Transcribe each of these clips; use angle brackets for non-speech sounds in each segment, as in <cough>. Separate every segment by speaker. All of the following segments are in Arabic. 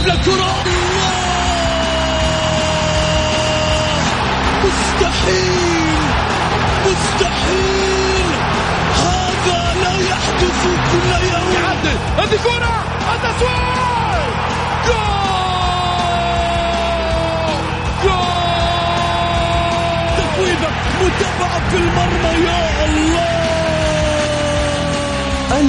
Speaker 1: يلعب للكرة مستحيل. مستحيل. هذا لا يحدث كل يوم.
Speaker 2: يعدل. هذه كرة. التسويق جول. جول.
Speaker 1: تفويضة متابعة في المرمى يا الله.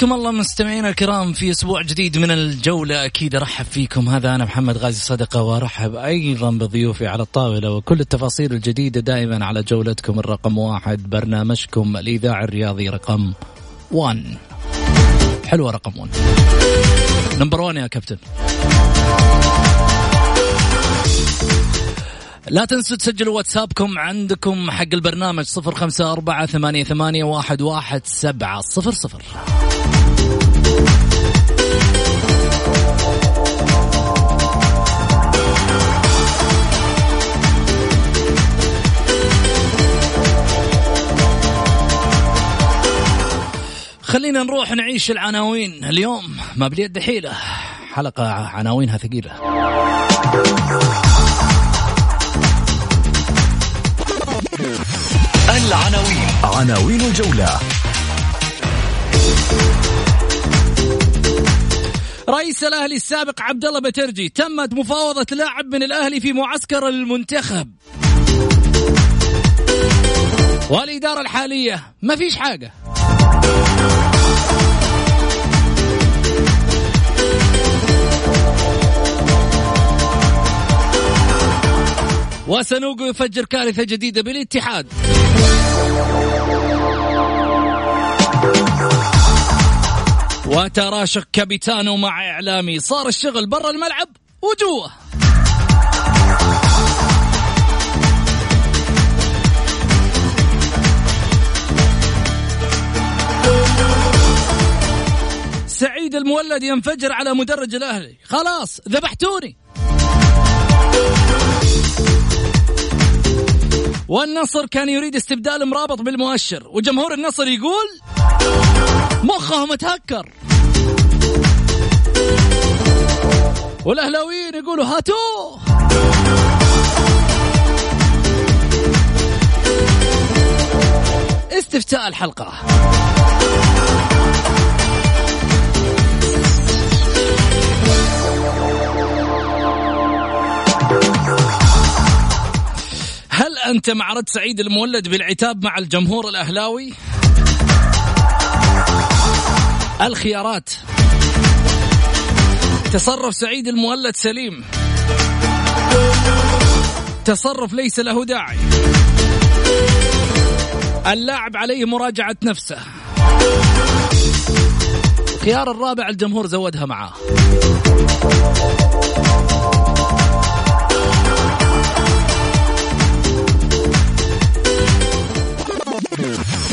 Speaker 3: حياكم الله مستمعينا الكرام في أسبوع جديد من الجولة. أكيد أرحب فيكم. هذا أنا محمد غازي صدقة وأرحب أيضا بضيوفي على الطاولة وكل التفاصيل الجديدة دائما على جولتكم. الرقم واحد برنامجكم الإذاعي الرياضي رقم 1 حلوة رقم 1 نمبر 1 يا كابتن. لا تنسوا تسجلوا واتسابكم عندكم حق البرنامج صفر خمسة أربعة ثمانية, ثمانية واحد, واحد سبعة صفر صفر. خلينا نروح نعيش العناوين اليوم. ما باليد حيلة. حلقة عناوينها ثقيلة.
Speaker 4: العناوين. عناوين الجولة.
Speaker 3: رئيس الأهلي السابق عبد الله بترجي تمت مفاوضة لاعب من الأهلي في معسكر المنتخب. والإدارة الحالية ما فيش حاجة. وسنوقو يفجر كارثه جديده بالاتحاد. وتراشق كابيتانو مع إعلامي. صار الشغل برا الملعب وجوه. سعيد المولد ينفجر على مدرج الأهلي. خلاص ذبحتوني. والنصر كان يريد استبدال مرابط بالمؤشر وجمهور النصر يقول مخهم تهكر والأهلاويين يقولوا هاتوه. استفتاء الحلقة. هل أنت مع رد سعيد المولد بالعتاب مع الجمهور الأهلاوي؟ الخيارات. تصرف سعيد المولد سليم. تصرف ليس له داعي. اللاعب عليه مراجعة نفسه. الخيار الرابع الجمهور زودها معاه.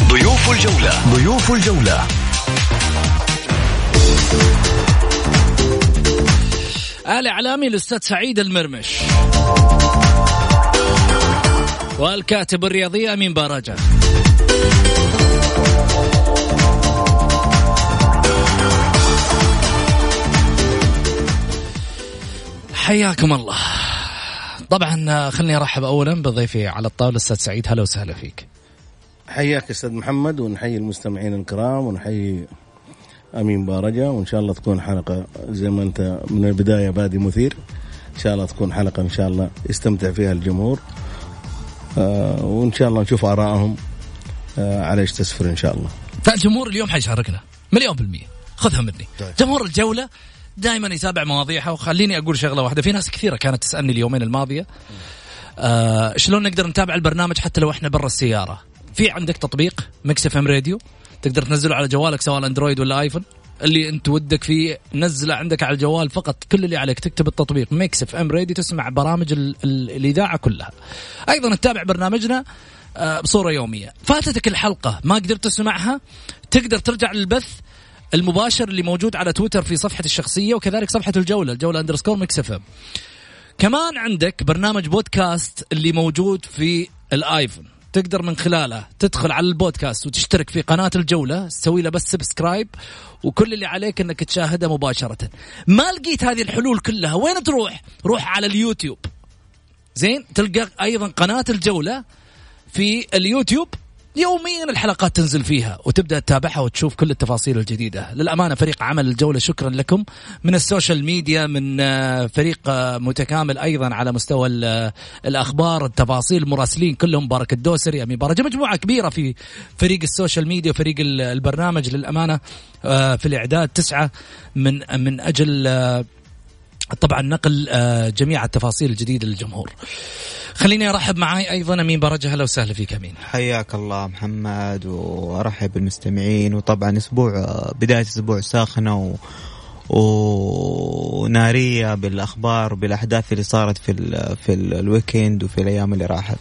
Speaker 4: ضيوف الجولة. ضيوف الجولة.
Speaker 3: الإعلامي الأستاذ سعيد المرمش. والكاتب الرياضي أمين باراجة. حياكم الله. طبعا خليني أرحب اولا بضيفي على الطاولة أستاذ سعيد. هلا وسهلا فيك.
Speaker 5: حياك أستاذ محمد ونحيي المستمعين الكرام ونحيي أمين بارجه وإن شاء الله تكون حلقة زي ما أنت من البداية بادي مثير. إن شاء الله تكون حلقة إن شاء الله يستمتع فيها الجمهور. آه وإن شاء الله نشوف ارائهم آه على إيش تسفر إن شاء الله.
Speaker 3: فالجمهور اليوم حيشاركنا مليون بالمية. خذها مني.
Speaker 5: طيب.
Speaker 3: جمهور الجولة دائما يتابع مواضيعها وخليني أقول شغلة واحدة. في ناس كثيرة كانت تسألني اليومين الماضية آه شلون نقدر نتابع البرنامج حتى لو إحنا برا السيارة؟ في عندك تطبيق Mix FM Radio؟ تقدر تنزله على جوالك سواء أندرويد ولا آيفون. اللي انت ودك فيه نزله عندك على الجوال فقط. كل اللي عليك تكتب التطبيق Mix FM Radio تسمع برامج ال ال الإذاعة كلها. أيضا تتابع برنامجنا آه، بصورة يومية. فاتتك الحلقة ما قدرت تسمعها تقدر ترجع للبث المباشر اللي موجود على تويتر في صفحتي الشخصية وكذلك صفحة الجولة الجولة underscore Mix FM. كمان عندك برنامج بودكاست اللي موجود في الآيفون. تقدر من خلاله تدخل على البودكاست وتشترك في قناة الجولة تسوي له بس subscribe وكل اللي عليك إنك تشاهده مباشرة. ما لقيت هذه الحلول كلها وين تروح؟ روح على اليوتيوب. زين تلقى أيضا قناة الجولة في اليوتيوب. يوميا الحلقات تنزل فيها وتبدأ تتابعها وتشوف كل التفاصيل الجديدة. للأمانة فريق عمل الجولة شكرا لكم. من ال social media من آه، فريق آه، متكامل أيضا على مستوى آه، الأخبار التفاصيل المراسلين كلهم بارك الدوسري أمين بارك. مجموعة كبيرة في فريق ال social media وفريق ال- البرنامج للأمانة في الإعداد تسعة من من أجل طبعا نقل آه، جميع التفاصيل الجديدة للجمهور. خليني أرحب معاي أيضا أمين برجه أهلا وسهلا فيك أمين.
Speaker 6: حياك الله محمد وأرحب بالمستمعين. وطبعا أسبوع بداية أسبوع ساخنة و... ونارية بالأخبار وبالأحداث اللي صارت في ال... في ال- الويكند وفي الأيام اللي راحت.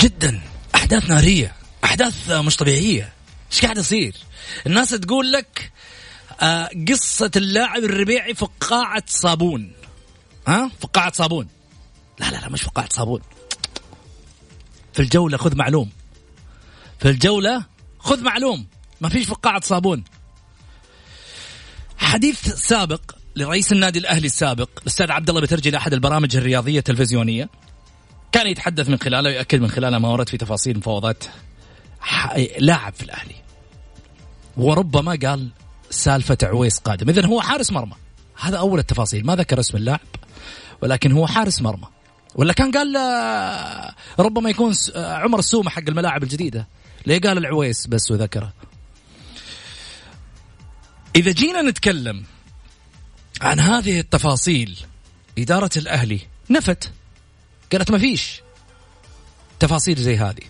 Speaker 3: جدا. أحداث نارية أحداث مش طبيعية. إيش قاعد يصير؟ الناس تقول لك آه، قصة اللاعب الربيعي فقاعة صابون. ها؟ فقاعة صابون. لا لا لا مش فقاعة صابون. في الجولة خذ معلوم. في الجولة خذ معلوم. ما فيش فقاعة صابون. حديث سابق لرئيس النادي الأهلي السابق الأستاذ عبد الله بترجي لأحد البرامج الرياضية التلفزيونية. كان يتحدث من خلاله ويأكد من خلاله ما ورد في تفاصيل مفاوضات لاعب في الأهلي. وربما قال سالفة عويس قادم. إذن هو حارس مرمى. هذا أول التفاصيل. ما ذكر اسم اللاعب ولكن هو حارس مرمى. ولا كان قال آه، ربما يكون آه، عمر السومة حق الملاعب الجديدة. ليه قال العويس بس وذكره؟ إذا جينا نتكلم عن هذه التفاصيل إدارة الأهلي نفت. قالت ما فيش تفاصيل زي هذه.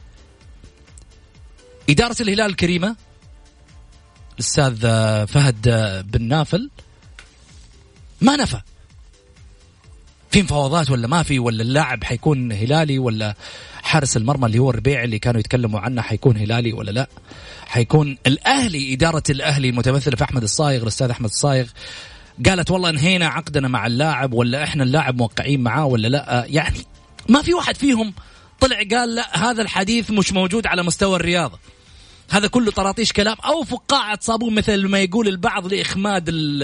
Speaker 3: إدارة الهلال الكريمة الأستاذ آه، فهد آه، بن نافل. ما نفى. في مفاوضات ولا ما في؟ ولا اللاعب حيكون هلالي ولا حارس المرمى اللي هو الربيع اللي كانوا يتكلموا عنه حيكون هلالي ولا لا؟ حيكون الأهلي إدارة الأهلي المتمثلة في أحمد الصايغ الأستاذ أحمد الصايغ قالت والله انهينا عقدنا مع اللاعب ولا إحنا اللاعب موقعين معاه ولا لا؟ يعني ما في واحد فيهم طلع قال لا هذا الحديث مش موجود على مستوى الرياضة. هذا كله طراطيش كلام أو فقاعة صابون مثل ما يقول البعض لإخماد ال-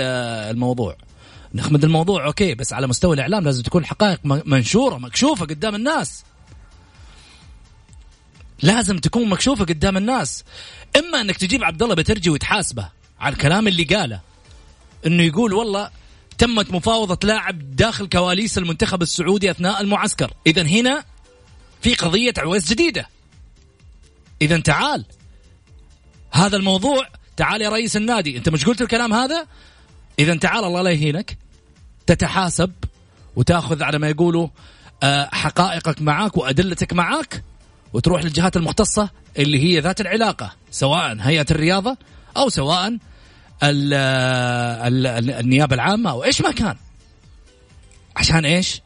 Speaker 3: الموضوع. نخمد الموضوع أوكي بس على مستوى الإعلام لازم تكون حقائق م- منشورة مكشوفة قدام الناس. لازم تكون مكشوفة قدام الناس. إما إنك تجيب عبد الله بترجي وتحاسبه على الكلام اللي قاله. إنه يقول والله تمت مفاوضة لاعب داخل كواليس المنتخب السعودي أثناء المعسكر، اذا هنا في قضية عويس جديدة. اذا تعال. هذا الموضوع تعال يا رئيس النادي، انت مش قلت الكلام هذا؟ إذا تعال الله لا يهينك. تتحاسب وتأخذ على ما يقولوا آه، حقائقك معاك وأدلتك معاك وتروح للجهات المختصة اللي هي ذات العلاقة سواء هيئة الرياضة أو سواء ال ال ال النيابة العامة أو إيش ما كان. عشان إيش؟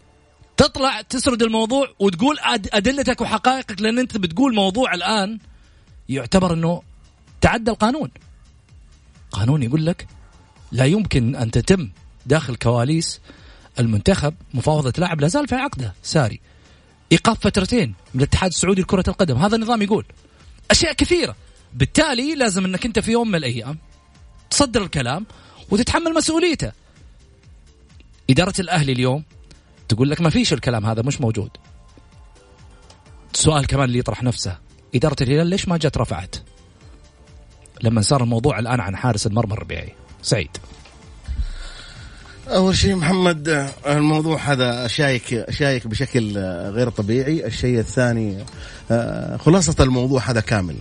Speaker 3: تطلع تسرد الموضوع وتقول أدلتك وحقائقك لأن أنت بتقول موضوع الآن يعتبر أنه تعدى القانون. قانون يقول لك لا يمكن أن تتم داخل كواليس المنتخب مفاوضة لاعب لا زال في عقده ساري. إيقاف فترتين من الاتحاد السعودي لكرة القدم. هذا النظام يقول أشياء كثيرة. بالتالي لازم أنك أنت في يوم من الأيام تصدر الكلام وتتحمل مسؤوليته. إدارة الأهلي اليوم تقول لك ما فيش الكلام هذا مش موجود. السؤال كمان اللي يطرح نفسه. إدارة الهلال ليش ما جت رفعت؟ لما صار الموضوع الآن عن حارس المرمى الربيعي. سعيد.
Speaker 5: أول شيء محمد الموضوع هذا شايك شايك بشكل غير طبيعي. الشيء الثاني آه، خلاصة الموضوع هذا كامل.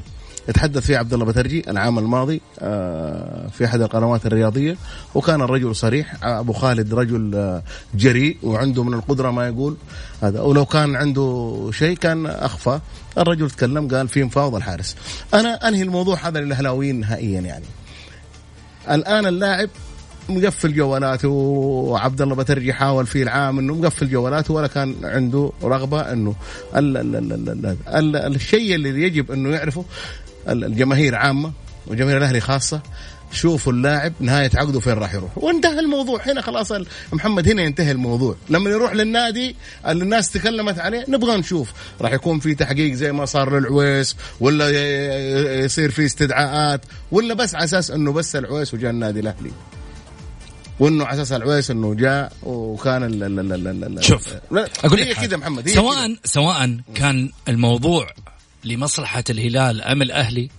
Speaker 5: تحدث فيه عبد الله بترجي العام الماضي آه، في أحد القنوات الرياضية وكان الرجل صريح أبو خالد رجل آه، جريء وعنده من القدرة ما يقول هذا. ولو كان عنده شيء كان أخفى. الرجل تكلم قال في مفاوض الحارس. أنا أنهي الموضوع هذا للاهلاويين نهائيا يعني. الآن اللاعب مقفل جوالاته وعبد الله بترجي حاول فيه العام إنه مقفل جوالاته ولا كان عنده رغبة إنه ال ال ال ال ال ال الشيء اللي يجب إنه يعرفه الجماهير عامة وجماهير الأهلي خاصة شوفوا اللاعب نهاية عقده فين راح يروح. وانتهى الموضوع. هنا خلاص محمد هنا ينتهي الموضوع. لما يروح للنادي اللي الناس تكلمت عليه نبغى نشوف. راح يكون في تحقيق زي ما صار للعويس ولا يصير في استدعاءات ولا بس على أساس إنه بس العويس وجاء النادي الأهلي. وإنه على أساس العويس إنه جاء وكان ال ال ال ال
Speaker 3: شوف
Speaker 5: أقول هي كذا محمد هي
Speaker 3: سواء كده. سواء كان الموضوع لمصلحة الهلال أم الأهلي؟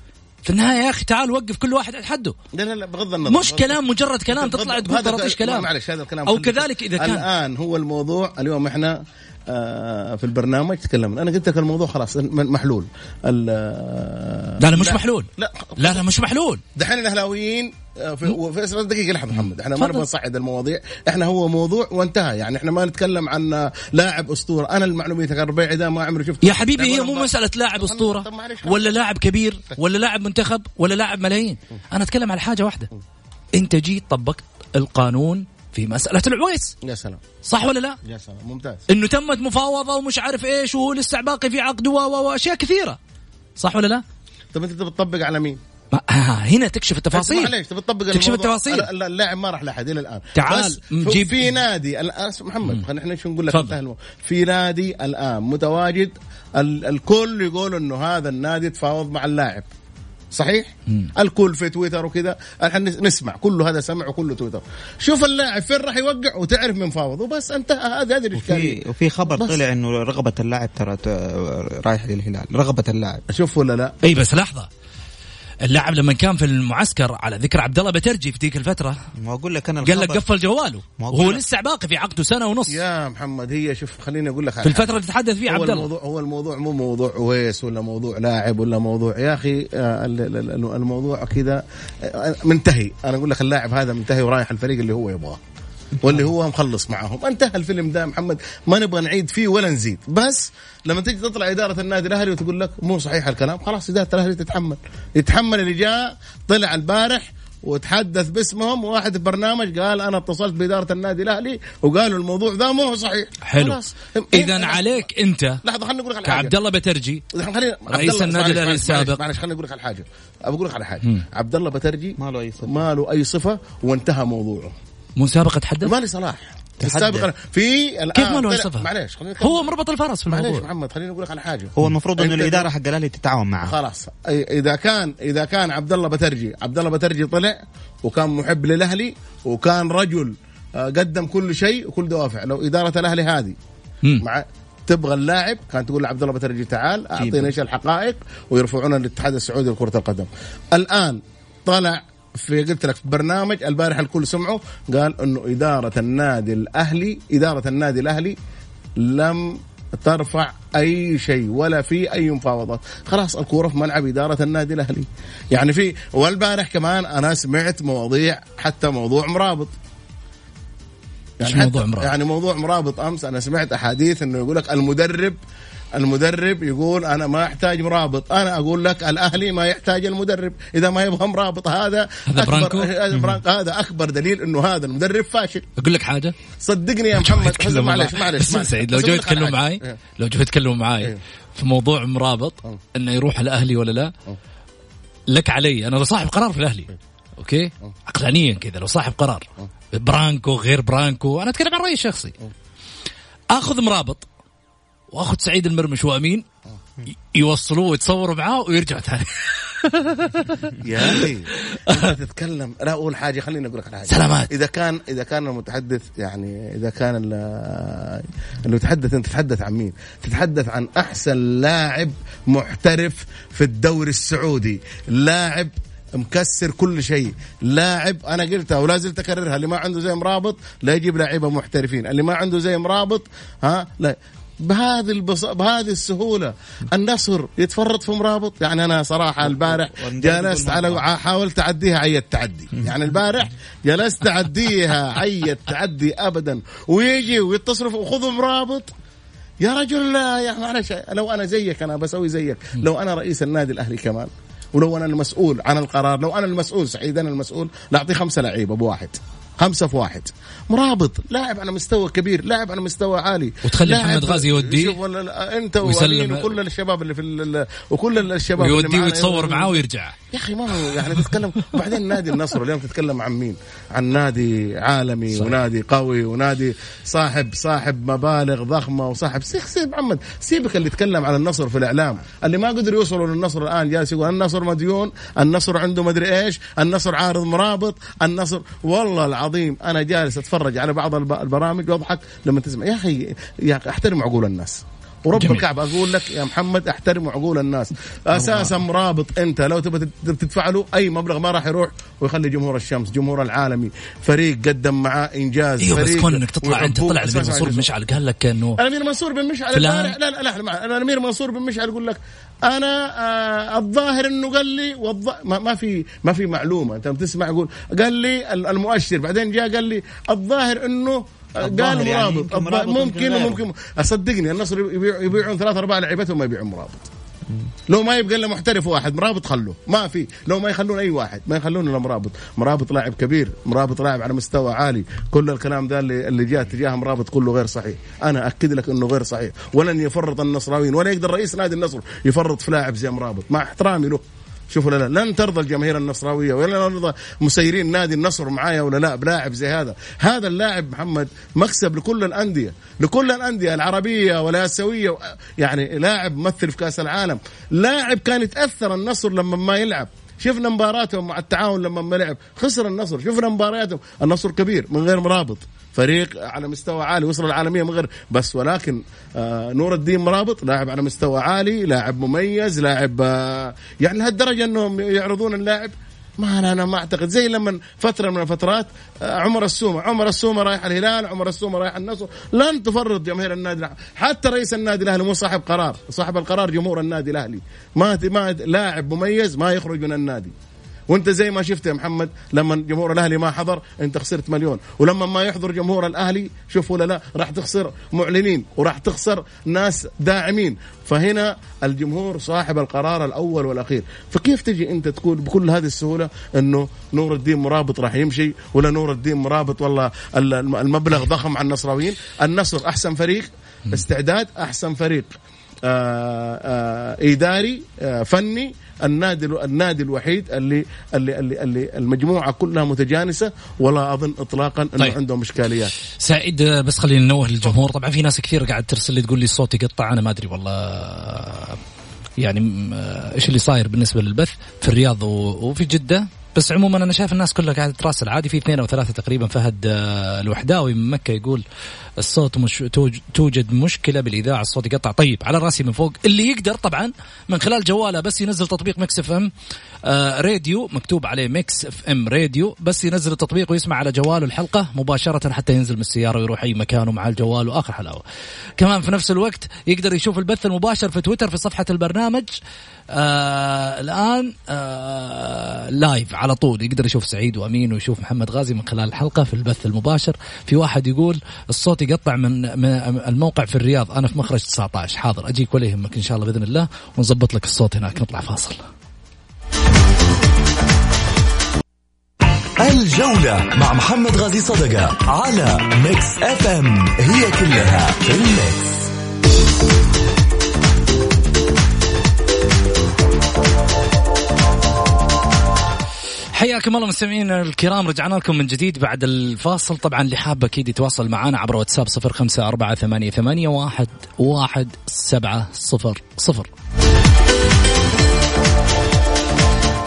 Speaker 3: في النهاية يا أخي تعال وقف كل واحد على حده.
Speaker 5: لا لا لا بغض النظر
Speaker 3: مش كلام مجرد كلام تطلع تقول طراطيش كلام.
Speaker 5: معلش هذا الكلام
Speaker 3: أو كذلك إذا كان.
Speaker 5: الآن هو الموضوع اليوم إحنا آه في البرنامج تكلمنا. أنا قلت لك الموضوع خلاص محلول.
Speaker 3: لا لا مش لا محلول. لا لا لا مش محلول.
Speaker 5: دحين الأهلاويين آه، في في دقيقة لحظة محمد. إحنا ما نبغى نصعد المواضيع. إحنا هو موضوع وانتهى. يعني إحنا ما نتكلم عن لاعب أسطورة. أنا المعلومية الربيعي ده ما عمري شفت.
Speaker 3: يا حبيبي هي مو مسألة لاعب أسطورة ولا لاعب كبير ولا لاعب منتخب ولا لاعب ملايين. أنا أتكلم على حاجة واحدة. أنت جيت طبقت القانون في مسألة العويس.
Speaker 5: يا سلام.
Speaker 3: صح ولا لا؟
Speaker 5: يا سلام. ممتاز.
Speaker 3: إنه تمت مفاوضة ومش عارف إيش وهو لسه باقي في عقده واشياء كثيرة. صح ولا لا؟
Speaker 5: طب أنت بتطبق على مين؟ <laughs>
Speaker 3: هنا تكشف التفاصيل.
Speaker 5: معليش تبي تطبق
Speaker 3: تكشف التفاصيل.
Speaker 5: اللاعب ما راح لأحد إلى الآن.
Speaker 3: تعال
Speaker 5: نجيب في نادي محمد خلينا إحنا شو نقول لك في نادي الآن متواجد الكل يقول إنه هذا النادي تفاوض مع اللاعب. صحيح؟ مم. الكل في تويتر وكذا. الحين نسمع كله هذا سمع وكله تويتر. شوف اللاعب فين راح يوقع وتعرف من فاوض. وبس انتهى. هذه هذه الإشكالية.
Speaker 6: وفي, وفي خبر بس. طلع إنه رغبة اللاعب ترى رايح للهلال. رغبة اللاعب.
Speaker 5: شوف ولا لا؟
Speaker 3: إي بس لحظة. اللاعب لما كان في المعسكر على ذكر عبد الله بترجي في ذيك الفترة
Speaker 6: ما أقول لك أنا
Speaker 3: قال لك قفل جواله. وهو لسه باقي في عقده سنة ونص.
Speaker 5: يا محمد هي شوف خليني أقول لك
Speaker 3: في الفترة اللي تتحدث فيها عبد الله.
Speaker 5: الموضوع هو الموضوع مو موضوع ويس ولا موضوع لاعب ولا موضوع يا أخي آه، الموضوع كذا آه، منتهي. أنا أقول لك اللاعب هذا منتهي ورايح الفريق اللي هو يبغاه. واللي هو مخلص معاهم. انتهى الفيلم ده محمد. ما نبغى نعيد فيه ولا نزيد. بس لما تيجي تطلع إدارة النادي الأهلي وتقول لك مو صحيح الكلام خلاص إدارة الأهلي تتحمل. يتحمل اللي جاء طلع البارح وتحدث باسمهم وواحد في برنامج قال أنا اتصلت بإدارة النادي الأهلي وقالوا الموضوع ذا مو صحيح.
Speaker 3: حلو. اذا عليك أنت
Speaker 5: لحظة خليني أقول لك
Speaker 3: على حاجة. كعبد الله بترجي رئيس النادي الأهلي السابق.
Speaker 5: معلش خليني أقول لك على حاجة. أقول لك على حاجة. عبد الله بترجي ما له أي صفة؟ ما له أي صفة وانتهى موضوعه.
Speaker 3: مسابقة تحدث؟
Speaker 5: مالي صلاح. السابق في
Speaker 3: الآن كيف ما له صفه؟
Speaker 5: معليش
Speaker 3: هو مربط الفرس في الموضوع.
Speaker 5: معليش محمد خليني أقول لك على حاجة.
Speaker 6: هو المفروض إنه الإدارة حق الأهلي تتعاون معه.
Speaker 5: خلاص. إذا كان إذا كان عبد الله بترجي عبد الله بترجي طلع وكان محب للأهلي وكان رجل آه، قدم كل شيء وكل دوافع. لو إدارة الأهلي هذه مع تبغى اللاعب كانت تقول لعبد الله بترجي تعال اعطينا إيش الحقائق ويرفعون الاتحاد السعودي لكرة القدم. الآن طلع في قلت لك في برنامج البارح الكل سمعه قال إنه إدارة النادي الأهلي إدارة النادي الأهلي لم ترفع أي شيء ولا في أي مفاوضات. خلاص الكورة في ملعب إدارة النادي الأهلي. يعني في والبارح كمان أنا سمعت مواضيع حتى موضوع مرابط.
Speaker 3: يعني موضوع مرابط؟
Speaker 5: يعني موضوع مرابط أمس أنا سمعت أحاديث إنه يقول لك المدرب المدرب يقول أنا ما أحتاج مرابط. أنا أقول لك الأهلي ما يحتاج المدرب. إذا ما يبغى مرابط هذا
Speaker 3: هذا برانكو <laughs>
Speaker 5: هذا برانكو هذا أكبر دليل إنه هذا المدرب فاشل.
Speaker 3: أقول لك حاجة؟
Speaker 5: صدقني يا محمد معلش معلش
Speaker 3: سعيد لو جو يتكلموا معي إيه. لو جو يتكلموا معي إيه. في موضوع مرابط أه. إنه يروح الأهلي ولا لا؟ أه. لك علي أنا صاحب قرار في الأهلي. Okay؟ عقلانيا كذا لو صاحب قرار. برانكو غير برانكو. أنا أتكلم عن رأيي الشخصي. آخذ مرابط. واخذ سعيد المرمش وامين يوصلوه ويتصوروا معاه ويرجعوا ثاني.
Speaker 5: يا أخي <laughs> تتكلم لا أقول حاجة خليني أقول لك حاجة.
Speaker 3: سلامات.
Speaker 5: إذا كان إذا كان المتحدث يعني إذا كان المتحدث أنت تتحدث عن مين؟ تتحدث عن أحسن لاعب محترف في الدوري السعودي، لاعب مكسر كل شيء. لاعب أنا قلتها ولا زلت أكررها اللي ما عنده زي مرابط لا يجيب لعيبة محترفين. اللي ما عنده زي مرابط ها لا. بهذه البص... بهذه السهولة النصر يتفرط في مرابط؟ يعني أنا صراحة البارح جلست على حاولت أعديها عي التعدي. يعني البارح جلست أعديها عي التعدي ابدا. ويجي ويتصرف وخذوا مرابط. يا رجل لا يا معلش. لو أنا زيك أنا بسوي زيك. لو أنا رئيس النادي الأهلي كمان ولو أنا المسؤول عن القرار لو أنا المسؤول سعيد أنا المسؤول لا اعطيه خمسه لعيبه بواحد خمسة في واحد. مرابط. لاعب على مستوى كبير لاعب على مستوى عالي.
Speaker 3: وتخلي محمد غازي يوديه
Speaker 5: انت ويسلم. وكل الشباب اللي في وكل الشباب
Speaker 3: يوديه ويتصور معاه ويرجع.
Speaker 5: يا أخي ما هو يعني تتكلم. وبعدين نادي النصر اليوم تتكلم عن مين؟ عن نادي عالمي صحيح. ونادي قوي ونادي صاحب صاحب مبالغ ضخمة وصاحب سيخ سيب محمد سيبك اللي يتكلم عن النصر في الإعلام. اللي ما قدروا يوصلوا للنصر الآن جالس يقول النصر مديون النصر عنده مدري إيش النصر عارض مرابط النصر والله العظيم أنا جالس أتفرج على بعض البرامج وأضحك لما تسمع. يا أخي يا أخي أحترم عقول الناس. ورب جميل. الكعبة أقول لك يا محمد أحترم عقول الناس. أساسا مرابط أنت. لو تبغى تدفع له أي مبلغ ما راح يروح ويخلي جمهور الشمس جمهور العالمي. فريق قدم معاه إنجاز.
Speaker 3: أيوه
Speaker 5: فريق
Speaker 3: بس كون إنك تطلع أنت طلع الامير منصور بن مشعل قال لك إنه
Speaker 5: الامير منصور بن مشعل لا لا لا, لا الامير منصور بن مشعل يقول لك أنا آه الظاهر إنه قال لي والض... ما, ما في ما في معلومة. أنت بتسمع يقول قال لي المؤشر. بعدين جاء قال لي الظاهر إنه قال مرابط. يعني ممكن ممكن, ممكن. صدقني النصر يبيعون ثلاث ارباع لعيبتهم ما يبيعون مرابط. لو ما يبقى إلا محترف واحد مرابط خلوه. ما في. لو ما يخلون أي واحد ما يخلون إلا مرابط. مرابط لاعب كبير مرابط لاعب على مستوى عالي. كل الكلام ذا اللي, اللي جاء تجاه مرابط كله غير صحيح. أنا أكد لك إنه غير صحيح. ولن يفرط النصراويين ولا يقدر رئيس نادي النصر يفرط في لاعب زي مرابط. مع احترامي له. شوفوا لا لا لن ترضى الجماهير النصراوية ولا نرضى مسيرين نادي النصر معايا ولا لا بلاعب زي هذا. هذا اللاعب محمد مكسب لكل الأندية لكل الأندية العربية والاسيويه يعني لاعب ممثل في كأس العالم. لاعب كان يتأثر النصر لما ما يلعب. شفنا مباراتهم مع التعاون لما ما لعب خسر النصر. شفنا مبارياتهم. النصر كبير من غير مرابط. فريق على مستوى عالي. وصل العالمية من غير بس. ولكن آه نور الدين مرابط لاعب على مستوى عالي لاعب مميز لاعب آه يعني لهالدرجة أنهم يعرضون اللاعب ما أنا أنا ما أعتقد. زي لما فترة من الفترات آه، عمر السومة. عمر السومة رايح الهلال عمر السومة رايح النصر. لن تفرط جماهير النادي الأهلي. حتى رئيس النادي الأهلي مو صاحب قرار. صاحب القرار جمهور النادي الأهلي. ما ما لاعب مميز ما يخرج من النادي. وانت زي ما شفت يا محمد لما جمهور الأهلي ما حضر انت خسرت مليون. ولما ما يحضر جمهور الأهلي شوف ولا لا راح تخسر معلنين وراح تخسر ناس داعمين. فهنا الجمهور صاحب القرار الأول والأخير. فكيف تجي أنت تقول بكل هذه السهولة إنه نور الدين مرابط راح يمشي ولا نور الدين مرابط والله المبلغ ضخم على النصراويين؟ النصر أحسن فريق استعداد أحسن فريق. آآ آآ إداري آآ فني النادي النادي الوحيد اللي اللي اللي, اللي المجموعة كلها متجانسة ولا أظن اطلاقا إنه طيب. عندهم إشكاليات.
Speaker 3: سعيد بس خلينا ننوه للجمهور. طبعا في ناس كثير قاعد ترسل لي تقول لي الصوت يقطع أنا ما أدري والله يعني إيش اللي صاير بالنسبة للبث في الرياض وفي جدة. بس عموما أنا شايف الناس كلها قاعدة تراسل عادي في اثنين أو ثلاثة تقريبا فهد آه، الوحداوي من مكة يقول الصوت مش توجد مشكلة بالإذاعة الصوت يقطع طيب على راسي من فوق. اللي يقدر طبعا من خلال جواله بس ينزل تطبيق Mix FM آه راديو. مكتوب عليه Mix FM Radio. بس ينزل التطبيق ويسمع على جواله الحلقة مباشرة حتى ينزل من السيارة ويروح أي مكان ومع الجوال وآخر حلاوة. كمان في نفس الوقت يقدر يشوف البث المباشر في تويتر في صفحة البرنامج آه الآن آه لايف على طول. يقدر يشوف سعيد وأمين ويشوف محمد غازي من خلال الحلقة في البث المباشر. في واحد يقول الصوت يقطع من, الموقع في الرياض. أنا في مخرج 19 حاضر. أجيك ولا يهمك إن شاء الله بإذن الله ونظبط لك الصوت هناك. نطلع فاصل.
Speaker 4: الجولة مع محمد غازي صدقة على Mix F M it's all in the mix
Speaker 3: حياكم الله مستمعين الكرام رجعنا لكم من جديد بعد الفاصل. طبعا اللي حاب أكيد يتواصل معنا عبر واتساب صفر خمسة أربعة ثمانية, ثمانية واحد, واحد سبعة صفر صفر.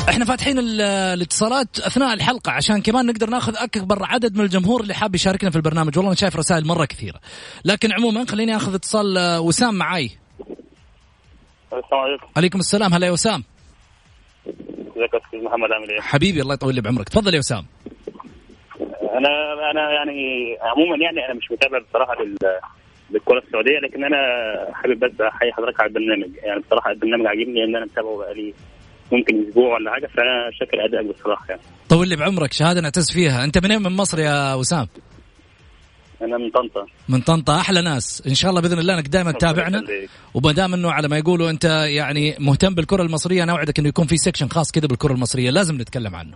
Speaker 3: إحنا فاتحين الاتصالات أثناء الحلقة عشان كمان نقدر ناخذ أكبر عدد من الجمهور اللي حاب يشاركنا في البرنامج. والله أنا شايف رسائل مرة كثيرة. لكن عموما خليني آخذ اتصال آه، وسام معاي.
Speaker 7: السلام عليكم.
Speaker 3: عليكم السلام. هلا يا وسام.
Speaker 7: ازيك أستاذ محمد عامل إيه؟
Speaker 3: حبيبي الله يطول لي بعمرك. تفضل يا وسام
Speaker 7: أنا أنا يعني عموما يعني أنا مش متابع بصراحة لل بالكره السعودية لكن أنا حابب بس أحيي حضرتك على البرنامج. يعني بصراحة البرنامج عاجبني لأن أنا متابعه بقالي ممكن أسبوع ولا حاجة فأنا شاكر أدائك بصراحة يعني.
Speaker 3: طول لي بعمرك. شهادة نعتز فيها. أنت منين من مصر يا وسام
Speaker 7: أنا من طنطا.
Speaker 3: من طنطا. أحلى ناس. إن شاء الله بإذن الله إنك دائما تتابعنا. وما دام إنه على ما يقولوا أنت يعني مهتم بالكرة المصرية أنا أوعدك إنه يكون في سكشن خاص كذا بالكرة المصرية. لازم نتكلم عنه.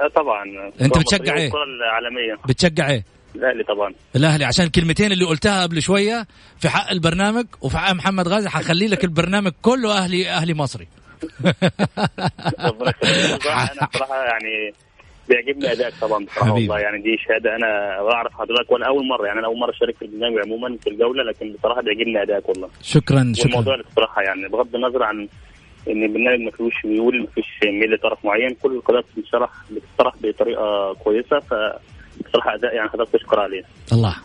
Speaker 7: آه طبعا.
Speaker 3: أنت
Speaker 7: الكرة
Speaker 3: بتشجع
Speaker 7: المصرية
Speaker 3: إيه؟
Speaker 7: والكرة العالمية.
Speaker 3: بتشجع إيه؟
Speaker 7: الأهلي طبعا.
Speaker 3: الأهلي. عشان الكلمتين اللي قلتها قبل شوية في حق البرنامج وفي حق محمد غازي حخلي لك البرنامج كله أهلي أهلي مصري. <laughs>
Speaker 7: ربنا <laughs> أنا بصراحة يعني بيعجبني ادائك طبعا
Speaker 3: بصراحة.
Speaker 7: والله. يعني دي شهادة أنا أعرف حضرتك وأنا أول مرة يعني أنا أول مرة أشارك في البرنامج عموما في الجولة لكن بصراحة بيعجبني ادائك والله.
Speaker 3: شكرا شكرا.
Speaker 7: اللي بصراحة يعني بغض النظر عن إن البرنامج ما فيهوش ميول ما فيش ميل لطرف معين كل القضايا بتشرح بتطرح بطريقة كويسة اداء يعني حضرتك تشكر عليه.
Speaker 3: الله.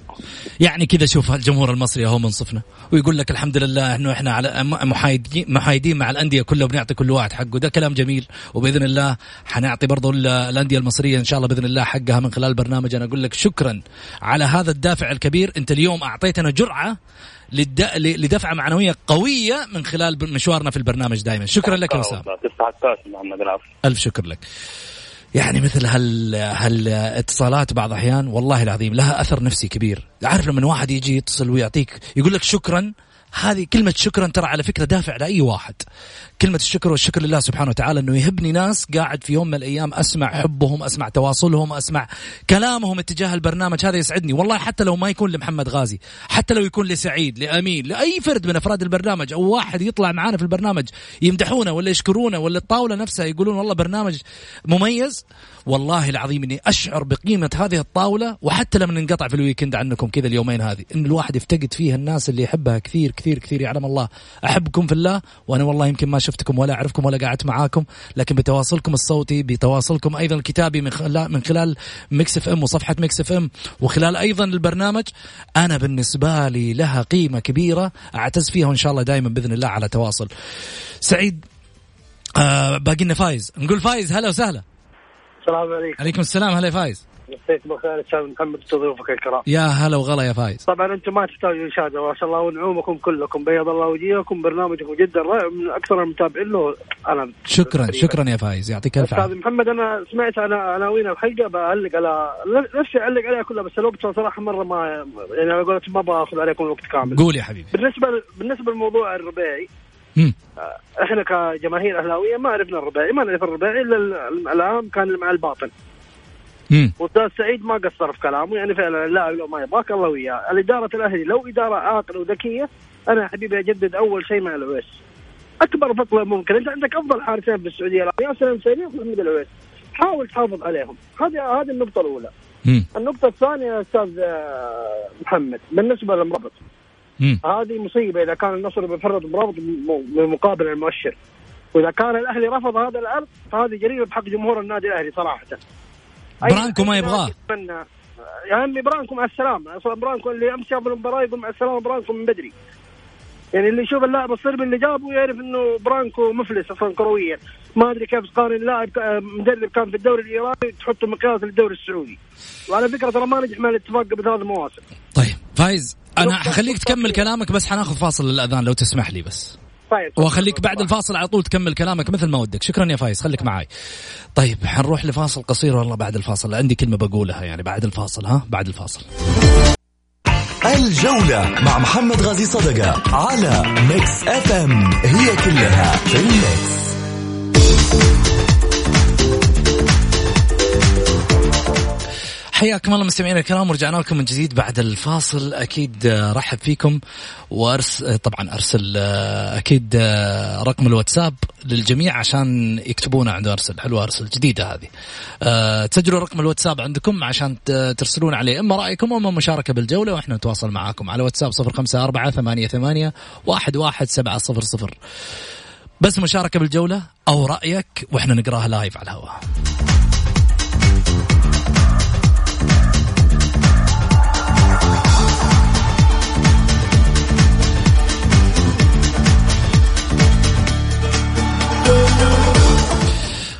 Speaker 3: يعني كذا شوف الجمهور المصري اهو منصفنا ويقول لك الحمد لله إنه إحنا على محايدين محايدين مع الأندية كلها وبنعطي كل واحد حقه. ده كلام جميل وبإذن الله حنعطي برضو ال- الأندية المصرية إن شاء الله بإذن الله حقها من خلال البرنامج أنا أقول لك شكرا على هذا الدافع الكبير. أنت اليوم أعطيتنا جرعة لدفعة معنوية قوية من خلال مشوارنا في البرنامج دائما شكرا لك يا وسام. ألف شكر لك. يعني مثل هال هالاتصالات بعض الاحيان والله العظيم لها أثر نفسي كبير. عارف لما واحد يجي يتصل ويعطيك يقول لك شكرا هذه كلمة شكرا ترى على فكرة دافع لأي واحد. كلمة الشكر والشكر لله سبحانه وتعالى أنه يهبني ناس قاعد في يوم من الأيام أسمع حبهم أسمع تواصلهم أسمع كلامهم اتجاه البرنامج. هذا يسعدني. والله حتى لو ما يكون لمحمد غازي حتى لو يكون لسعيد لأمين لأي فرد من أفراد البرنامج أو واحد يطلع معانا في البرنامج يمدحونا ولا يشكرونا ولا الطاولة نفسها يقولون والله برنامج مميز. والله العظيم إني أشعر بقيمة هذه الطاولة وحتى لما ننقطع في الويكند عنكم كذا اليومين هذه إن الواحد يفتقد فيها الناس اللي يحبها كثير كثير. كثير يعلم الله. أحبكم في الله وأنا والله يمكن ما شفتكم ولا أعرفكم ولا قعدت معاكم لكن بتواصلكم الصوتي بتواصلكم أيضا الكتابي من خلال من خلال Mix FM وصفحة Mix FM وخلال أيضا البرنامج. أنا بالنسبة لي لها قيمة كبيرة أعتز فيها وإن شاء الله دائما بإذن الله على تواصل. سعيد آه باقي لنا فايز. نقول فايز هلا وسهلا.
Speaker 8: السلام عليكم.
Speaker 3: عليكم السلام هلا فايز.
Speaker 8: مسيك بالخير أستاذ محمد ضيوفك الكرام.
Speaker 3: يا هلا وغلا يا فايز.
Speaker 8: طبعا أنتم ما تحتاجوا اشاده ما شاء الله ونعومكم كلكم. بيض الله وجيهكم برنامجكم جدا رائع من أكثر المتابعين له. أنا
Speaker 3: شكرا شكرا يا فايز. يعطيك الف
Speaker 8: أستاذ
Speaker 3: عافية.
Speaker 8: محمد أنا سمعت أنا عناوين الحلقة بعلق على نفسي أعلق عليها كلها بس الوقت صراحة مرة ما يعني على قولتهم ما بأخذ عليكم الوقت كامل.
Speaker 3: قول يا حبيبي.
Speaker 8: بالنسبة بالنسبة للموضوع الرباعي
Speaker 3: مم.
Speaker 8: إحنا كجماهير أهلاوية ما عرفنا الرباعي ما نعرف الرباعي إلا ال- العام كان مع الباطن.
Speaker 3: مم.
Speaker 8: واستاذ سعيد ما قصر في كلامه يعني فعلا اللاعب لو ما يبغاك الله وياه، الإدارة الأهلي لو إدارة عاقله وذكية أنا يا حبيبي أجدد أول شيء مع العويس. أكبر بطله ممكن أنت عندك أفضل حارسين في السعودية الآن ياسر الحسيني ومحمد العويس. حاول تحافظ عليهم، هذه هذه النقطة الأولى.
Speaker 3: مم.
Speaker 8: النقطة الثانية يا أستاذ آه، محمد بالنسبة للمرابط. هذه مصيبة إذا كان النصر بيفرط مرابط بمقابل المؤشر. وإذا كان الأهلي رفض هذا العرض فهذه جريمة بحق جمهور النادي الأهلي صراحة.
Speaker 3: برانكو ما يبغاه.
Speaker 8: يا عمي برانكو مع السلامة. أصلا برانكو اللي امس شاف المباراه يقول مع السلامة برانكو من بدري. يعني اللي يشوف اللاعب الصربي اللي جابه يعرف إنه برانكو مفلس أصلا كرويا. ما أدري كيف تقارن لاعب ك- مدرب كان في الدوري الإيراني تحطه مقياس للدوري السعودي. وعلى فكرة ترى ما نجح مع الاتفاق قبل ثلاث مواسم.
Speaker 3: طيب فايز.
Speaker 8: أنا
Speaker 3: حخليك تكمل. كلامك بس حناخذ فاصل للأذان لو تسمح لي بس.
Speaker 8: طيب
Speaker 3: واخليك بعد الفاصل على طول تكمل كلامك مثل ما ودك. شكرا يا فايز خليك معاي. طيب حنروح لفاصل قصير والله بعد الفاصل. عندي كلمة بقولها يعني بعد الفاصل ها؟ بعد الفاصل.
Speaker 4: الجولة مع محمد غازي صدقة على ميكس إف إم هي كلها في الميكس
Speaker 3: حياكم الله مستمعينا الكرام ورجعنا لكم من جديد بعد الفاصل. أكيد آه، رحب فيكم وارس آه، طبعا أرسل آه، أكيد رقم الواتساب للجميع عشان يكتبونه عند أرسل حلوة أرسل جديدة هذه. تسجلوا رقم الواتساب عندكم عشان ترسلون عليه إما رأيكم اما مشاركة بالجولة وإحنا نتواصل معاكم. على واتساب 054 88 11700 بس مشاركة بالجولة أو رأيك وإحنا نقراها لايف على الهواء.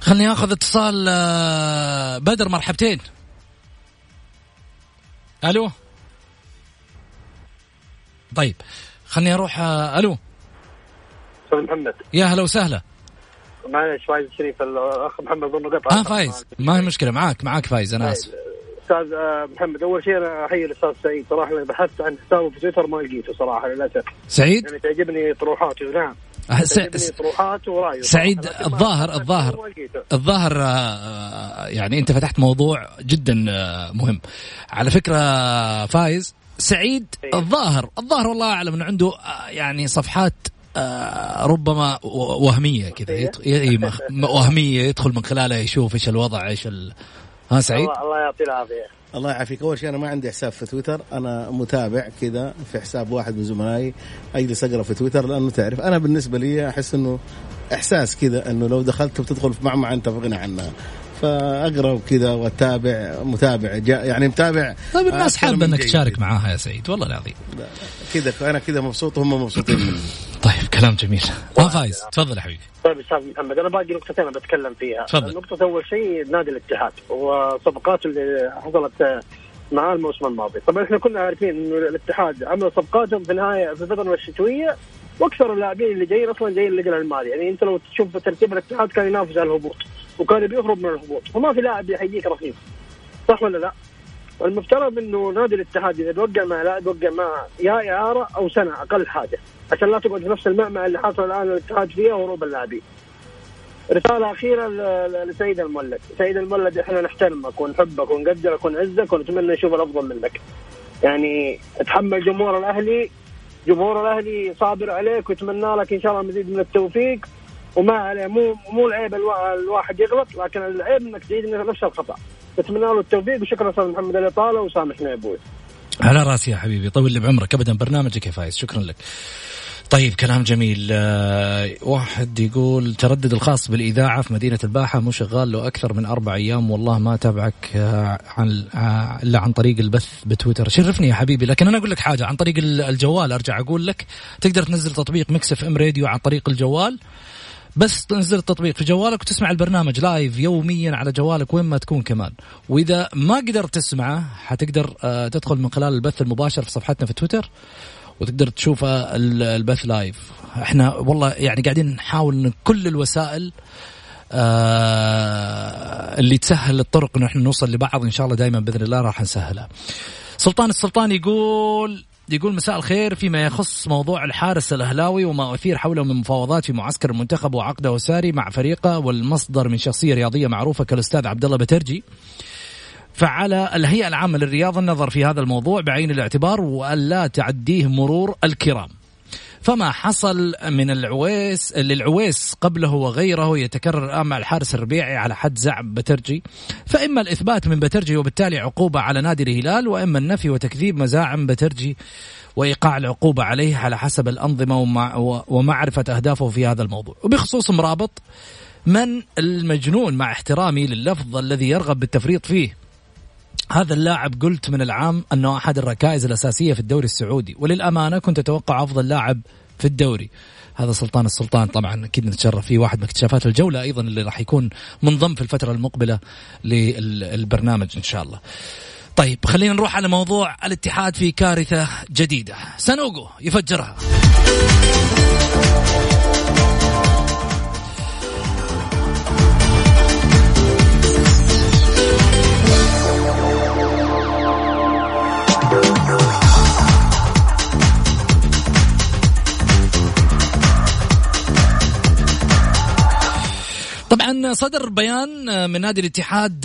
Speaker 3: خلني آخذ اتصال آه، بدر مرحبتين. ألو؟ طيب خلني أروح آه، ألو؟
Speaker 8: أستاذ محمد.
Speaker 3: يا هلا وسهلا.
Speaker 8: معلش فايز الشريف الأخ محمد ظن قطع.
Speaker 3: آه فايز. ما هي مشكلة معاك معاك فايز أنا آسف.
Speaker 8: أستاذ آه، محمد أول شيء أنا أحيي الأستاذ سعيد. صراحة أنا بحثت عن حسابه في تويتر ما لقيته صراحة للأسف.
Speaker 3: سعيد؟
Speaker 8: يعني تعجبني طروحاته نعم.
Speaker 3: س-
Speaker 8: تعجبني
Speaker 3: س- سعيد الظاهر الظاهر. الظاهر آه، يعني أنت فتحت موضوع جدا آه، مهم على فكرة فايز سعيد
Speaker 8: إيه.
Speaker 3: الظاهر الظاهر والله أعلم إنه عنده يعني صفحات ربما وهمية كذا
Speaker 8: إيه.
Speaker 3: وهمية يدخل من خلالها يشوف إيش الوضع إيش ال... ها سعيد
Speaker 8: الله يعطيه العافية
Speaker 5: الله يعافيك. أول شيء أنا ما عندي حساب في تويتر. أنا متابع كذا في حساب واحد من زملائي. أجلس أقرأ في تويتر لأنه تعرف أنا بالنسبة لي أحس إنه إحساس كذا إنه لو دخلت وتدخل في معمعة أنت في غنى عنها فأقرأ وكذا وأتابع متابع جا يعني متابع.
Speaker 3: طيب الناس حابة
Speaker 5: إنك.
Speaker 3: تشارك معاها يا سعيد والله العظيم.
Speaker 5: كذا أنا كذا مبسوط وهم مبسوطين مني.
Speaker 3: طيب كلام جميل. ما فايز. تفضل يا حبيبي.
Speaker 8: طيب أستاذ محمد أنا باقي نقطتين بتكلم فيها.
Speaker 3: تفضل.
Speaker 8: النقطة أول شيء نادي الاتحاد وصفقاته اللي حصلت معاه الموسم الماضي. طبعا إحنا كنا عارفين إنه الاتحاد عمل صفقاتهم في النهاية في الفترة الشتوية وأكثر اللاعبين اللي جايين أصلا جايين لجل المالي يعني أنت لو تشوف ترتيب الاتحاد كان ينافس على الهبوط وكان بيهرب من الهبوط. فما في لاعب يحييك رخيص. صح ولا لا؟ والمفترض إنه نادي الاتحاد إذا توقع مع لاعب يوقع مع يا إعارة أو سنة أقل حاجة. عشان لا تقعد في نفس المعمعة اللي حاصل الآن الاتحاد فيها وهروب اللاعبين. رسالة أخيرة لسيد المولد، سيد المولد إحنا نحترمك ونحبك ونقدرك ونعزك ونتمنى نشوف الأفضل منك. يعني أتحمل جمهور الأهلي، جمهور الأهلي صابر عليك ويتمنى لك إن شاء الله مزيد من التوفيق وما عليه مو مو العيب الوا- الواحد يغلط لكن العيب إنك تعيد نفس الخطأ. نتمنى له التوفيق وشكرا أستاذ محمد الإطالة وسامحنا يا أبوي.
Speaker 3: على راسي يا حبيبي طول لي بعمرك ابدا برنامجك يا فايز شكرا لك طيب كلام جميل. آه، واحد يقول تردد الخاص بالإذاعة في مدينة الباحة مو شغال له أكثر من أربع أيام. والله ما تابعك آه، عن آه، إلا عن طريق البث بتويتر. شرفني يا حبيبي لكن أنا أقول لك حاجة عن طريق ال- الجوال أرجع أقول لك تقدر تنزل تطبيق مكس إف إم راديو عن طريق الجوال بس تنزل التطبيق في جوالك وتسمع البرنامج live يوميا على جوالك وين ما تكون كمان. وإذا ما قدرت تسمعه حتقدر تدخل من خلال البث المباشر في صفحتنا في تويتر. وتقدر تشوف ال- البث live إحنا والله يعني قاعدين نحاول كل الوسائل آه اللي تسهل الطرق إنه إحنا نوصل لبعض إن شاء الله دائما بإذن الله راح نسهلها. سلطان السلطان يقول يقول مساء الخير فيما يخص موضوع الحارس الأهلاوي وما أثير حوله من مفاوضات في معسكر المنتخب وعقده ساري مع فريقه والمصدر من شخصية رياضية معروفة كالأستاذ عبد الله بترجي. فعلى الهيئة العامة للرياضه النظر في هذا الموضوع بعين الاعتبار والا تعديه مرور الكرام. فما حصل من العويس للعويس قبله وغيره يتكرر الان مع الحارس الربيعي على حد زعم بترجي. فإما الإثبات من بترجي وبالتالي عقوبة على نادي الهلال وإما النفي وتكذيب مزاعم بترجي وإيقاع العقوبة عليه على حسب الأنظمة ومع ومعرفة أهدافه في هذا الموضوع. وبخصوص مرابط من المجنون مع احترامي لللفظ الذي يرغب بالتفريط فيه؟ هذا اللاعب قلت من العام أنه أحد الركائز الأساسية في الدوري السعودي وللأمانة كنت أتوقع أفضل لاعب في الدوري. هذا سلطان السلطان طبعا أكيد نتشرف فيه واحد من اكتشافات الجولة أيضا اللي راح يكون منضم في الفترة المقبلة للبرنامج إن شاء الله. طيب خلينا نروح على موضوع الاتحاد في كارثة جديدة. سانوغو يفجرها. صدر بيان من نادي الاتحاد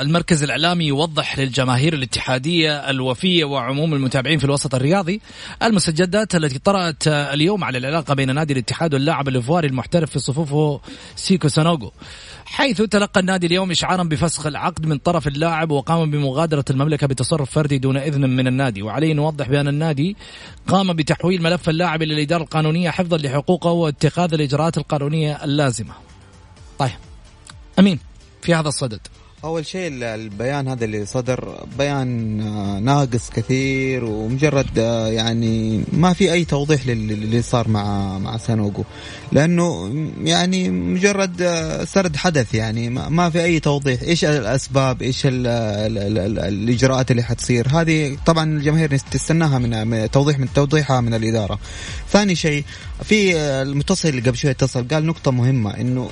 Speaker 3: المركز الإعلامي يوضح للجماهير الاتحادية الوفية وعموم المتابعين في الوسط الرياضي المستجدات التي طرأت اليوم على العلاقة بين نادي الاتحاد واللاعب الايفواري المحترف في صفوفه سيكو سانوغو حيث تلقى النادي اليوم إشعارا بفسخ العقد من طرف اللاعب وقام بمغادرة المملكة بتصرف فردي دون إذن من النادي وعليه نوضح بأن النادي قام بتحويل ملف اللاعب إلى الاداره القانونية حفظا لحقوقه واتخاذ الإجراءات القانونية اللازمة. طيب. أمين. في هذا الصدد.
Speaker 6: أول شيء البيان هذا اللي صدر بيان آه، ناقص كثير ومجرد آه، يعني ما في أي توضيح للي صار مع مع سانوجو لأنه يعني مجرد آه، سرد حدث يعني ما في أي توضيح. إيش الأسباب؟ إيش ال ال ال الإجراءات اللي حتصير؟ هذه طبعا الجماهير تستناها من توضيح من توضيحها من الإدارة. ثاني شيء في المتصل اللي قبل شوي اتصل قال نقطة مهمة إنه